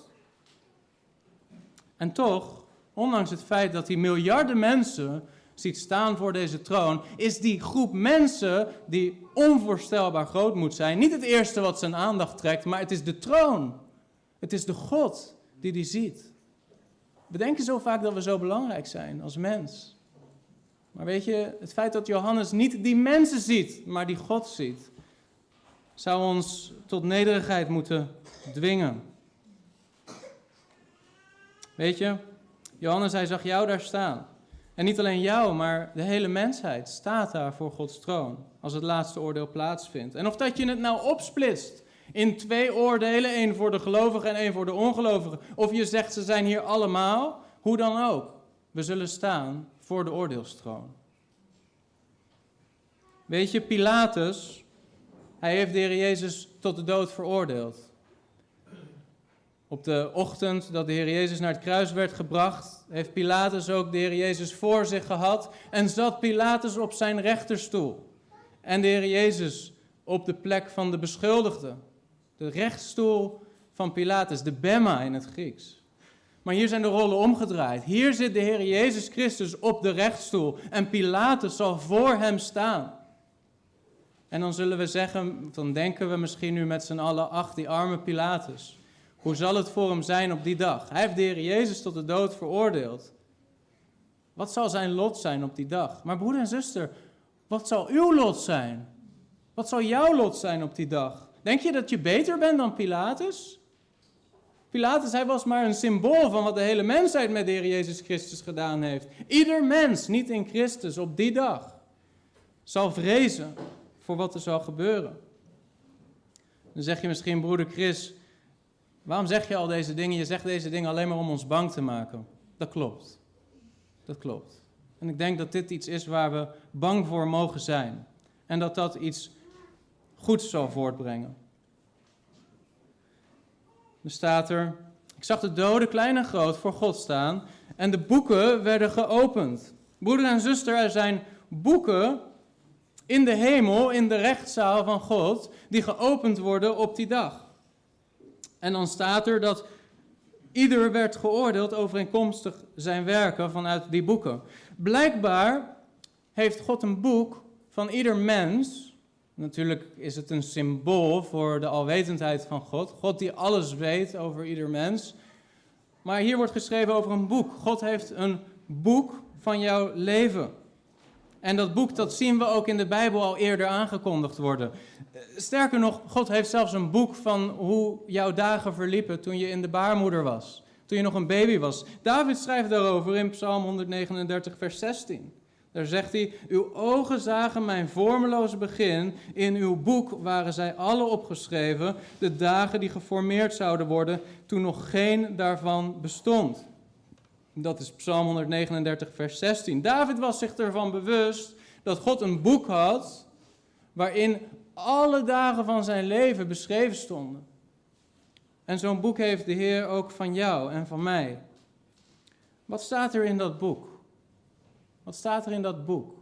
En toch, ondanks het feit dat hij miljarden mensen ziet staan voor deze troon, is die groep mensen die onvoorstelbaar groot moet zijn, niet het eerste wat zijn aandacht trekt, maar het is de troon. Het is de God die die ziet. We denken zo vaak dat we zo belangrijk zijn als mens. Maar weet je, het feit dat Johannes niet die mensen ziet, maar die God ziet, zou ons tot nederigheid moeten dwingen. Weet je, Johannes, hij zag jou daar staan. En niet alleen jou, maar de hele mensheid staat daar voor Gods troon als het laatste oordeel plaatsvindt. En of dat je het nou opsplitst in twee oordelen, één voor de gelovigen en één voor de ongelovigen, of je zegt ze zijn hier allemaal, hoe dan ook, we zullen staan voor de oordeelstroon. Weet je, Pilatus, hij heeft de Heer Jezus tot de dood veroordeeld. Op de ochtend dat de Heer Jezus naar het kruis werd gebracht, heeft Pilatus ook de Heer Jezus voor zich gehad en zat Pilatus op zijn rechterstoel. En de Heer Jezus op de plek van de beschuldigde. De rechtstoel van Pilatus, de Bema in het Grieks. Maar hier zijn de rollen omgedraaid. Hier zit de Heer Jezus Christus op de rechtstoel en Pilatus zal voor hem staan. En dan zullen we zeggen, dan denken we misschien nu met z'n allen, ach die arme Pilatus. Hoe zal het voor hem zijn op die dag? Hij heeft de Heer Jezus tot de dood veroordeeld. Wat zal zijn lot zijn op die dag? Maar broeder en zuster, wat zal uw lot zijn? Wat zal jouw lot zijn op die dag? Denk je dat je beter bent dan Pilatus? Pilatus, hij was maar een symbool van wat de hele mensheid met de Heer Jezus Christus gedaan heeft. Ieder mens, niet in Christus, op die dag, zal vrezen voor wat er zal gebeuren. Dan zeg je misschien, broeder Chris, Waarom zeg je al deze dingen? Je zegt deze dingen alleen maar om ons bang te maken. Dat klopt. Dat klopt. En ik denk dat dit iets is waar we bang voor mogen zijn. En dat dat iets goeds zal voortbrengen. Er staat er, ik zag de doden klein en groot voor God staan en de boeken werden geopend. Broeder en zuster, er zijn boeken in de hemel, in de rechtszaal van God, die geopend worden op die dag. En dan staat er dat ieder werd geoordeeld overeenkomstig zijn werken vanuit die boeken. Blijkbaar heeft God een boek van ieder mens. Natuurlijk is het een symbool voor de alwetendheid van God. God die alles weet over ieder mens. Maar hier wordt geschreven over een boek. God heeft een boek van jouw leven. En dat boek, dat zien we ook in de Bijbel al eerder aangekondigd worden. Sterker nog, God heeft zelfs een boek van hoe jouw dagen verliepen toen je in de baarmoeder was. Toen je nog een baby was. David schrijft daarover in Psalm 139, vers 16. Daar zegt hij, uw ogen zagen mijn vormeloze begin, in uw boek waren zij alle opgeschreven, de dagen die geformeerd zouden worden, toen nog geen daarvan bestond. Dat is Psalm 139, vers 16. David was zich ervan bewust dat God een boek had waarin alle dagen van zijn leven beschreven stonden. En zo'n boek heeft de Heer ook van jou en van mij. Wat staat er in dat boek? Wat staat er in dat boek?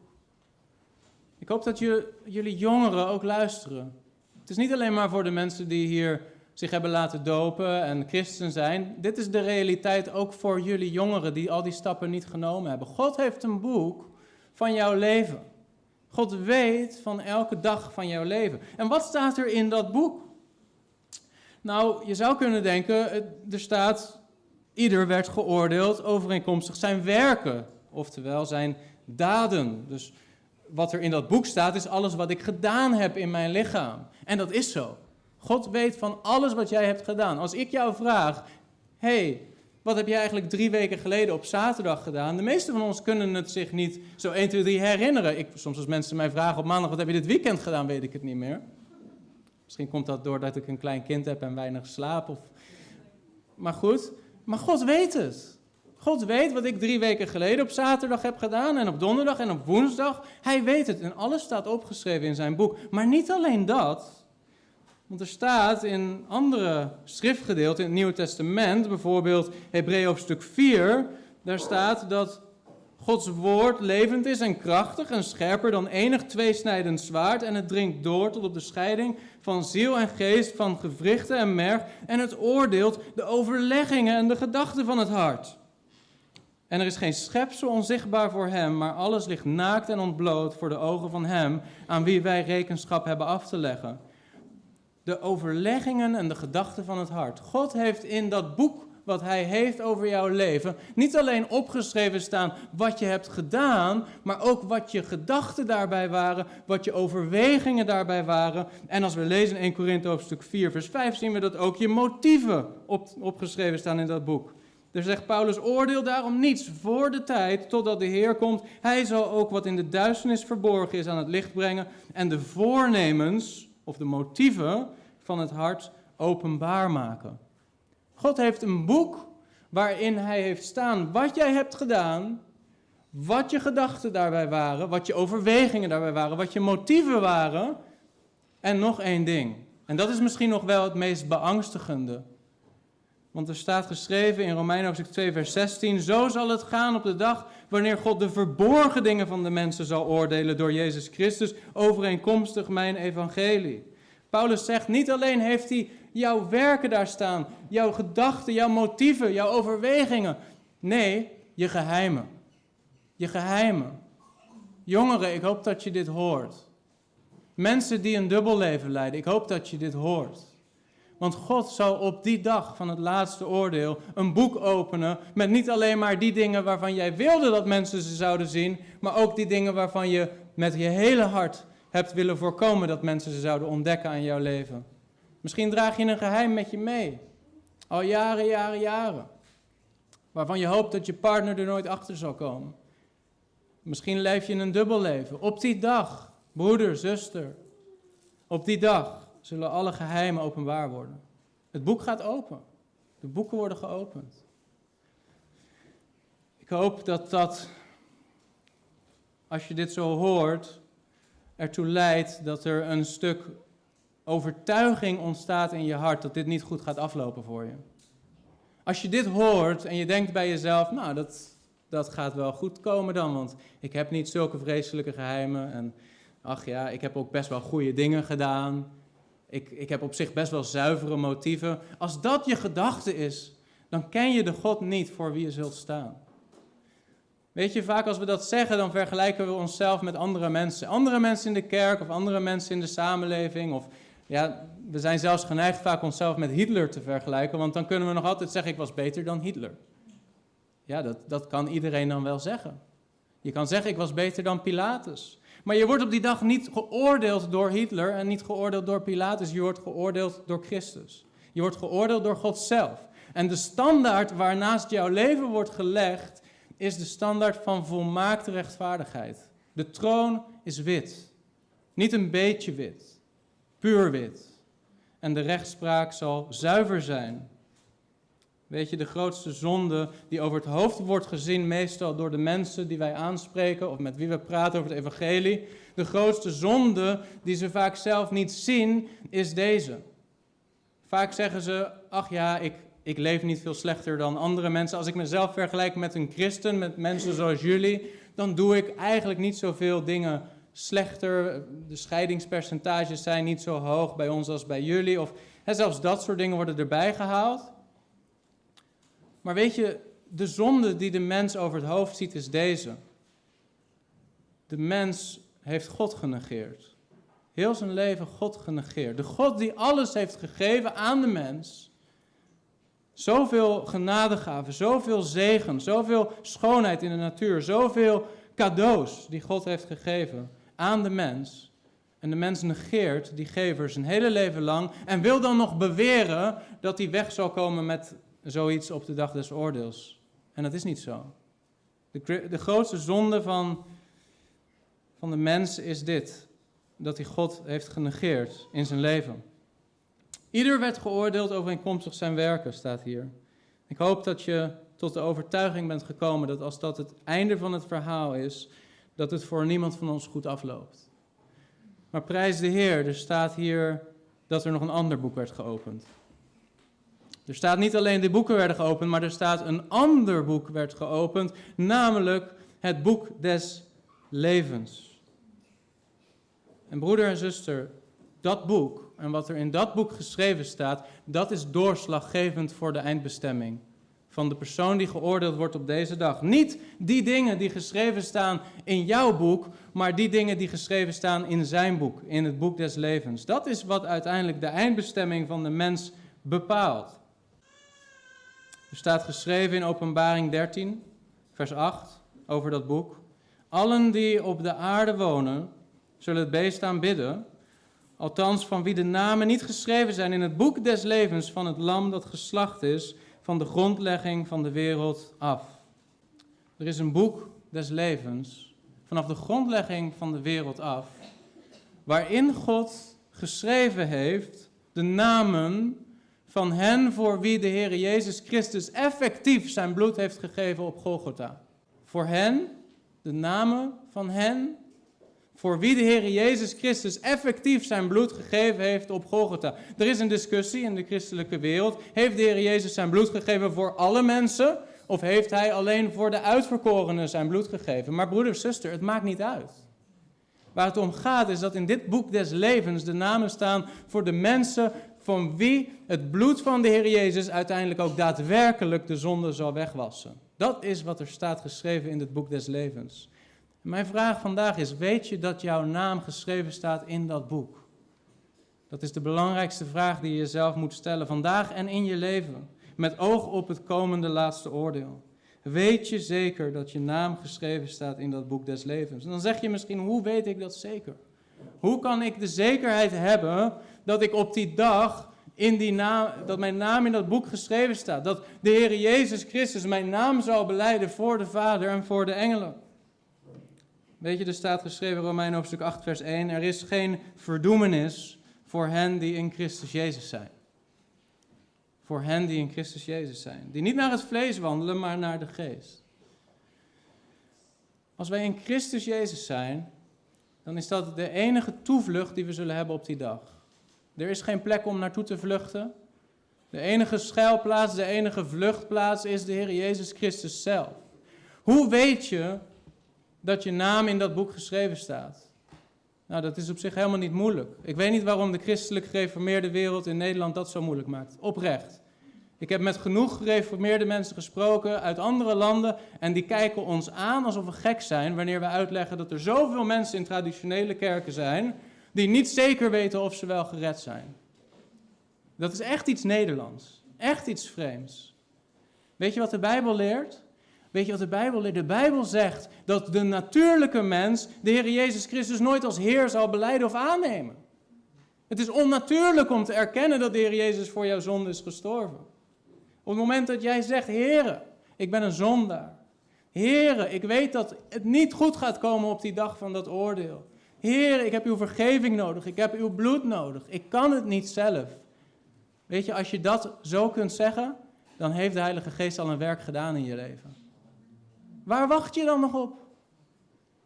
Ik hoop dat jullie jongeren ook luisteren. Het is niet alleen maar voor de mensen die hier zich hebben laten dopen en christen zijn. Dit is de realiteit ook voor jullie jongeren die al die stappen niet genomen hebben. God heeft een boek van jouw leven. God weet van elke dag van jouw leven. En wat staat er in dat boek? Nou, je zou kunnen denken, er staat Ieder werd geoordeeld overeenkomstig zijn werken, oftewel zijn daden. Dus wat er in dat boek staat, is alles wat ik gedaan heb in mijn lichaam. En dat is zo. God weet van alles wat jij hebt gedaan. Als ik jou vraag, hey, wat heb jij eigenlijk drie weken geleden op zaterdag gedaan? De meeste van ons kunnen het zich niet zo 1, 2, 3 herinneren. Ik, soms als mensen mij vragen op maandag, wat heb je dit weekend gedaan, weet ik het niet meer. Misschien komt dat doordat ik een klein kind heb en weinig slaap. Of... Maar goed, maar God weet het. God weet wat ik drie weken geleden op zaterdag heb gedaan en op donderdag en op woensdag. Hij weet het en alles staat opgeschreven in zijn boek. Maar niet alleen dat. Want er staat in andere schriftgedeelten in het Nieuwe Testament, bijvoorbeeld Hebreeën hoofdstuk 4, daar staat dat Gods woord levend is en krachtig en scherper dan enig tweesnijdend zwaard en het dringt door tot op de scheiding van ziel en geest, van gewrichten en merg en het oordeelt de overleggingen en de gedachten van het hart. En er is geen schepsel onzichtbaar voor hem, maar alles ligt naakt en ontbloot voor de ogen van hem aan wie wij rekenschap hebben af te leggen. De overleggingen en de gedachten van het hart. God heeft in dat boek wat hij heeft over jouw leven niet alleen opgeschreven staan wat je hebt gedaan, maar ook wat je gedachten daarbij waren, wat je overwegingen daarbij waren. En als we lezen in 1 Korinthe hoofdstuk 4 vers 5 zien we dat ook je motieven op, opgeschreven staan in dat boek. Er zegt Paulus, oordeel daarom niets voor de tijd totdat de Heer komt. Hij zal ook wat in de duisternis verborgen is aan het licht brengen en de voornemens of de motieven van het hart openbaar maken. God heeft een boek waarin hij heeft staan wat jij hebt gedaan, wat je gedachten daarbij waren, wat je overwegingen daarbij waren, wat je motieven waren. En nog één ding. En dat is misschien nog wel het meest beangstigende. Want er staat geschreven in Romeinen hoofdstuk 2 vers 16, zo zal het gaan op de dag wanneer God de verborgen dingen van de mensen zal oordelen door Jezus Christus, overeenkomstig mijn evangelie. Paulus zegt, niet alleen heeft hij jouw werken daar staan, jouw gedachten, jouw motieven, jouw overwegingen. Nee, je geheimen. Je geheimen. Jongeren, ik hoop dat je dit hoort. Mensen die een dubbel leven leiden, ik hoop dat je dit hoort. Want God zal op die dag van het laatste oordeel een boek openen met niet alleen maar die dingen waarvan jij wilde dat mensen ze zouden zien, maar ook die dingen waarvan je met je hele hart hebt willen voorkomen dat mensen ze zouden ontdekken aan jouw leven. Misschien draag je een geheim met je mee, al jaren, jaren, jaren, waarvan je hoopt dat je partner er nooit achter zal komen. Misschien leef je een dubbel leven. Op die dag, broeder, zuster, op die dag zullen alle geheimen openbaar worden. Het boek gaat open. De boeken worden geopend. Ik hoop dat dat, als je dit zo hoort, ertoe leidt dat er een stuk overtuiging ontstaat in je hart dat dit niet goed gaat aflopen voor je. Als je dit hoort en je denkt bij jezelf, nou dat, dat gaat wel goed komen dan, want ik heb niet zulke vreselijke geheimen en ach ja, ik heb ook best wel goede dingen gedaan. Ik, ik heb op zich best wel zuivere motieven. Als dat je gedachte is, dan ken je de God niet voor wie je zult staan. Weet je, vaak als we dat zeggen, dan vergelijken we onszelf met andere mensen. Andere mensen in de kerk of andere mensen in de samenleving. Of ja, we zijn zelfs geneigd vaak onszelf met Hitler te vergelijken, want dan kunnen we nog altijd zeggen: ik was beter dan Hitler. Ja, dat, dat kan iedereen dan wel zeggen. Je kan zeggen: ik was beter dan Pilatus. Maar je wordt op die dag niet geoordeeld door Hitler en niet geoordeeld door Pilatus. Je wordt geoordeeld door Christus. Je wordt geoordeeld door God zelf. En de standaard waarnaast jouw leven wordt gelegd, is de standaard van volmaakte rechtvaardigheid. De troon is wit. Niet een beetje wit. Puur wit. En de rechtspraak zal zuiver zijn. Weet je, de grootste zonde die over het hoofd wordt gezien, meestal door de mensen die wij aanspreken of met wie we praten over het evangelie. De grootste zonde die ze vaak zelf niet zien, is deze. Vaak zeggen ze, ach ja, ik, ik leef niet veel slechter dan andere mensen. Als ik mezelf vergelijk met een christen, met mensen zoals jullie, dan doe ik eigenlijk niet zoveel dingen slechter. De scheidingspercentages zijn niet zo hoog bij ons als bij jullie. Of zelfs dat soort dingen worden erbij gehaald. Maar weet je, de zonde die de mens over het hoofd ziet is deze. De mens heeft God genegeerd. Heel zijn leven God genegeerd. De God die alles heeft gegeven aan de mens, Zoveel genadegaven, zoveel zegen, zoveel schoonheid in de natuur, zoveel cadeaus die God heeft gegeven aan de mens. En de mens negeert die gevers een hele leven lang en wil dan nog beweren dat hij weg zal komen met zoiets op de dag des oordeels. En dat is niet zo. De, de grootste zonde van, van de mens is dit: dat hij God heeft genegeerd in zijn leven. Ieder werd geoordeeld overeenkomstig zijn werken, staat hier. Ik hoop dat je tot de overtuiging bent gekomen dat als dat het einde van het verhaal is, dat het voor niemand van ons goed afloopt. Maar prijs de Heer, er staat hier dat er nog een ander boek werd geopend. Er staat niet alleen de boeken werden geopend, maar er staat een ander boek werd geopend, namelijk het boek des levens. En broeder en zuster, dat boek en wat er in dat boek geschreven staat, dat is doorslaggevend voor de eindbestemming van de persoon die geoordeeld wordt op deze dag. Niet die dingen die geschreven staan in jouw boek, maar die dingen die geschreven staan in zijn boek, in het boek des levens. Dat is wat uiteindelijk de eindbestemming van de mens bepaalt. Er staat geschreven in Openbaring 13, vers 8, over dat boek. Allen die op de aarde wonen, zullen het beest aanbidden, althans van wie de namen niet geschreven zijn in het boek des levens van het lam dat geslacht is van de grondlegging van de wereld af. Er is een boek des levens vanaf de grondlegging van de wereld af, waarin God geschreven heeft de namen van hen voor wie de Heer Jezus Christus effectief zijn bloed heeft gegeven op Golgotha. Voor hen, de namen van hen voor wie de Heer Jezus Christus effectief zijn bloed gegeven heeft op Golgotha. Er is een discussie in de christelijke wereld. Heeft de Heer Jezus zijn bloed gegeven voor alle mensen? Of heeft hij alleen voor de uitverkorenen zijn bloed gegeven? Maar broeder, zuster, het maakt niet uit. Waar het om gaat is dat in dit boek des levens de namen staan voor de mensen van wie het bloed van de Heer Jezus uiteindelijk ook daadwerkelijk de zonde zal wegwassen. Dat is wat er staat geschreven in het boek des levens. Mijn vraag vandaag is: weet je dat jouw naam geschreven staat in dat boek? Dat is de belangrijkste vraag die je jezelf moet stellen vandaag en in je leven, met oog op het komende laatste oordeel. Weet je zeker dat je naam geschreven staat in dat boek des levens? En dan zeg je misschien: hoe weet ik dat zeker? Hoe kan ik de zekerheid hebben dat ik op die dag in die naam, dat mijn naam in dat boek geschreven staat? Dat de Heer Jezus Christus mijn naam zal beleiden voor de Vader en voor de engelen? Weet je, er staat geschreven Romein hoofdstuk 8 vers 1, er is geen verdoemenis voor hen die in Christus Jezus zijn. Voor hen die in Christus Jezus zijn. Die niet naar het vlees wandelen, maar naar de geest. Als wij in Christus Jezus zijn, dan is dat de enige toevlucht die we zullen hebben op die dag. Er is geen plek om naartoe te vluchten. De enige schuilplaats, de enige vluchtplaats is de Heer Jezus Christus zelf. Hoe weet je dat je naam in dat boek geschreven staat? Nou, dat is op zich helemaal niet moeilijk. Ik weet niet waarom de christelijk gereformeerde wereld in Nederland dat zo moeilijk maakt. Oprecht. Ik heb met genoeg gereformeerde mensen gesproken uit andere landen en die kijken ons aan alsof we gek zijn wanneer we uitleggen dat er zoveel mensen in traditionele kerken zijn die niet zeker weten of ze wel gered zijn. Dat is echt iets Nederlands. Echt iets vreemds. Weet je wat de Bijbel leert? Weet je wat de Bijbel leert? De Bijbel zegt dat de natuurlijke mens de Heer Jezus Christus nooit als Heer zal beleiden of aannemen. Het is onnatuurlijk om te erkennen dat de Heer Jezus voor jouw zonde is gestorven. Op het moment dat jij zegt, Heere, ik ben een zondaar. Heere, ik weet dat het niet goed gaat komen op die dag van dat oordeel. Heer, ik heb uw vergeving nodig. Ik heb uw bloed nodig. Ik kan het niet zelf. Weet je, als je dat zo kunt zeggen, dan heeft de Heilige Geest al een werk gedaan in je leven. Waar wacht je dan nog op?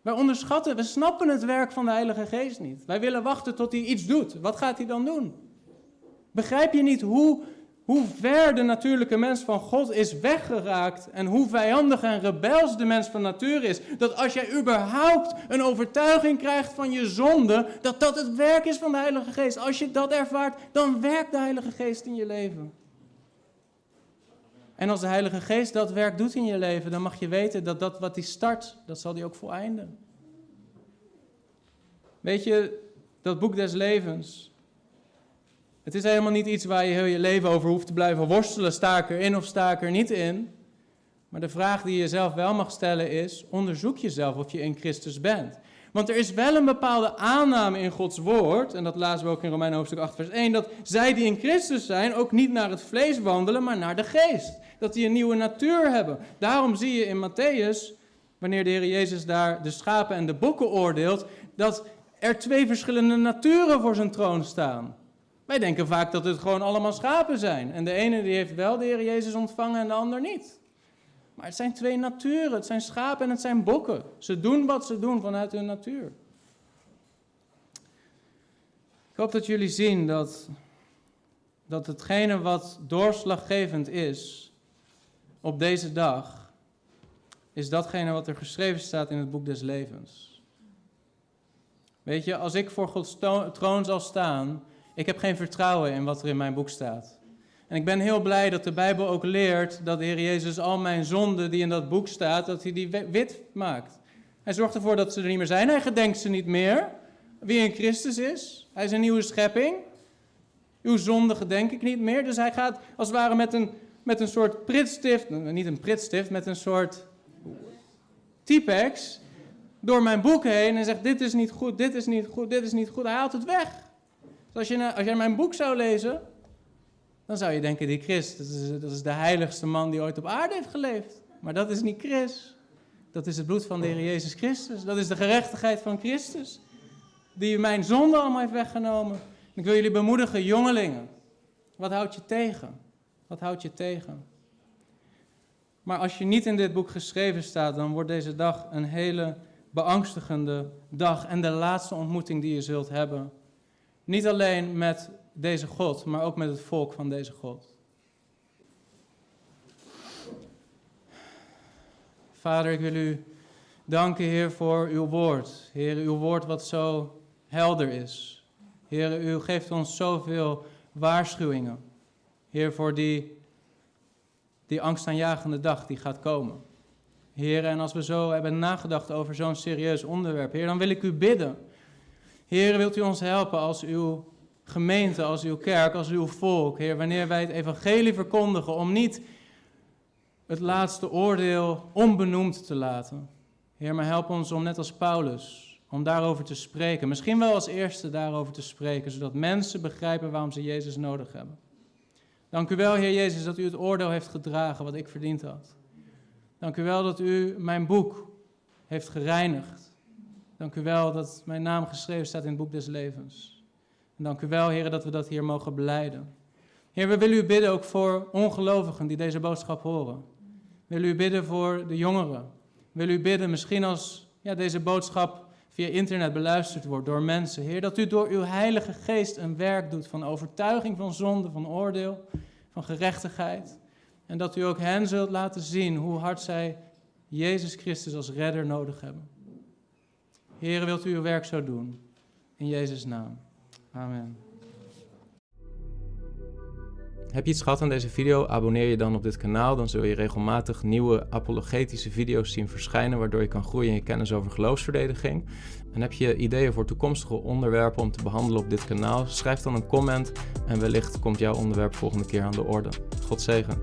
Wij onderschatten, we snappen het werk van de Heilige Geest niet. Wij willen wachten tot hij iets doet. Wat gaat hij dan doen? Begrijp je niet hoe, hoe ver de natuurlijke mens van God is weggeraakt en hoe vijandig en rebels de mens van natuur is? Dat als jij überhaupt een overtuiging krijgt van je zonde, dat dat het werk is van de Heilige Geest. Als je dat ervaart, dan werkt de Heilige Geest in je leven. En als de Heilige Geest dat werk doet in je leven, dan mag je weten dat dat wat hij start, dat zal hij ook voleinden. Weet je, dat boek des levens, Het is helemaal niet iets waar je heel je leven over hoeft te blijven worstelen. Sta ik erin of sta ik er niet in? Maar de vraag die je jezelf wel mag stellen is: onderzoek jezelf of je in Christus bent. Want er is wel een bepaalde aanname in Gods woord, en dat lazen we ook in Romeinen hoofdstuk 8, vers 1, dat zij die in Christus zijn ook niet naar het vlees wandelen, maar naar de geest. Dat die een nieuwe natuur hebben. Daarom zie je in Matthäus, wanneer de Heer Jezus daar de schapen en de bokken oordeelt, dat er twee verschillende naturen voor zijn troon staan. Wij denken vaak dat het gewoon allemaal schapen zijn. En de ene die heeft wel de Heer Jezus ontvangen en de ander niet. Maar het zijn twee naturen. Het zijn schapen en het zijn bokken. Ze doen wat ze doen vanuit hun natuur. Ik hoop dat jullie zien dat, dat hetgene wat doorslaggevend is op deze dag, is datgene wat er geschreven staat in het boek des levens. Weet je, als ik voor Gods troon zal staan, ik heb geen vertrouwen in wat er in mijn boek staat. En ik ben heel blij dat de Bijbel ook leert dat de Heer Jezus al mijn zonden die in dat boek staat, dat hij die wit maakt. Hij zorgt ervoor dat ze er niet meer zijn. Hij gedenkt ze niet meer. Wie in Christus is. Hij is een nieuwe schepping. Uw zonde gedenk ik niet meer. Dus hij gaat als het ware met een, met een soort pritstift, niet een pritstift, met een soort typex door mijn boek heen en zegt: Dit is niet goed, dit is niet goed, dit is niet goed. Hij haalt het weg. Dus als, je, als jij mijn boek zou lezen, dan zou je denken, die Christus, dat is, dat is de heiligste man die ooit op aarde heeft geleefd. Maar dat is niet Christus. Dat is het bloed van de Heer Jezus Christus. Dat is de gerechtigheid van Christus. Die mijn zonde allemaal heeft weggenomen. Ik wil jullie bemoedigen, jongelingen. Wat houdt je tegen? Wat houdt je tegen? Maar als je niet in dit boek geschreven staat, dan wordt deze dag een hele beangstigende dag. En de laatste ontmoeting die je zult hebben. Niet alleen met deze God, maar ook met het volk van deze God. Vader, ik wil u danken, Heer, voor uw woord. Heer, uw woord wat zo helder is. Heer, u geeft ons zoveel waarschuwingen. Heer, voor die, die angstaanjagende dag die gaat komen. Heer, en als we zo hebben nagedacht over zo'n serieus onderwerp, Heer, dan wil ik u bidden. Heer, wilt u ons helpen als uw gemeente, als uw kerk, als uw volk, Heer, wanneer wij het evangelie verkondigen, om niet het laatste oordeel onbenoemd te laten. Heer, maar help ons om net als Paulus, om daarover te spreken. Misschien wel als eerste daarover te spreken, zodat mensen begrijpen waarom ze Jezus nodig hebben. Dank u wel, Heer Jezus, dat u het oordeel heeft gedragen wat ik verdiend had. Dank u wel dat u mijn boek heeft gereinigd. Dank u wel dat mijn naam geschreven staat in het boek des levens. En dank u wel, Heer, dat we dat hier mogen beleiden. Heer, we willen u bidden ook voor ongelovigen die deze boodschap horen. We willen u bidden voor de jongeren. We willen u bidden, misschien als ja, deze boodschap via internet beluisterd wordt door mensen. Heer, dat u door uw Heilige Geest een werk doet van overtuiging van zonde, van oordeel, van gerechtigheid. En dat u ook hen zult laten zien hoe hard zij Jezus Christus als redder nodig hebben. Heer, wilt u uw werk zo doen? In Jezus' naam. Amen. Heb je iets gehad aan deze video? Abonneer je dan op dit kanaal. Dan zul je regelmatig nieuwe apologetische video's zien verschijnen, waardoor je kan groeien in je kennis over geloofsverdediging. En heb je ideeën voor toekomstige onderwerpen om te behandelen op dit kanaal? Schrijf dan een comment en wellicht komt jouw onderwerp volgende keer aan de orde. God zegen.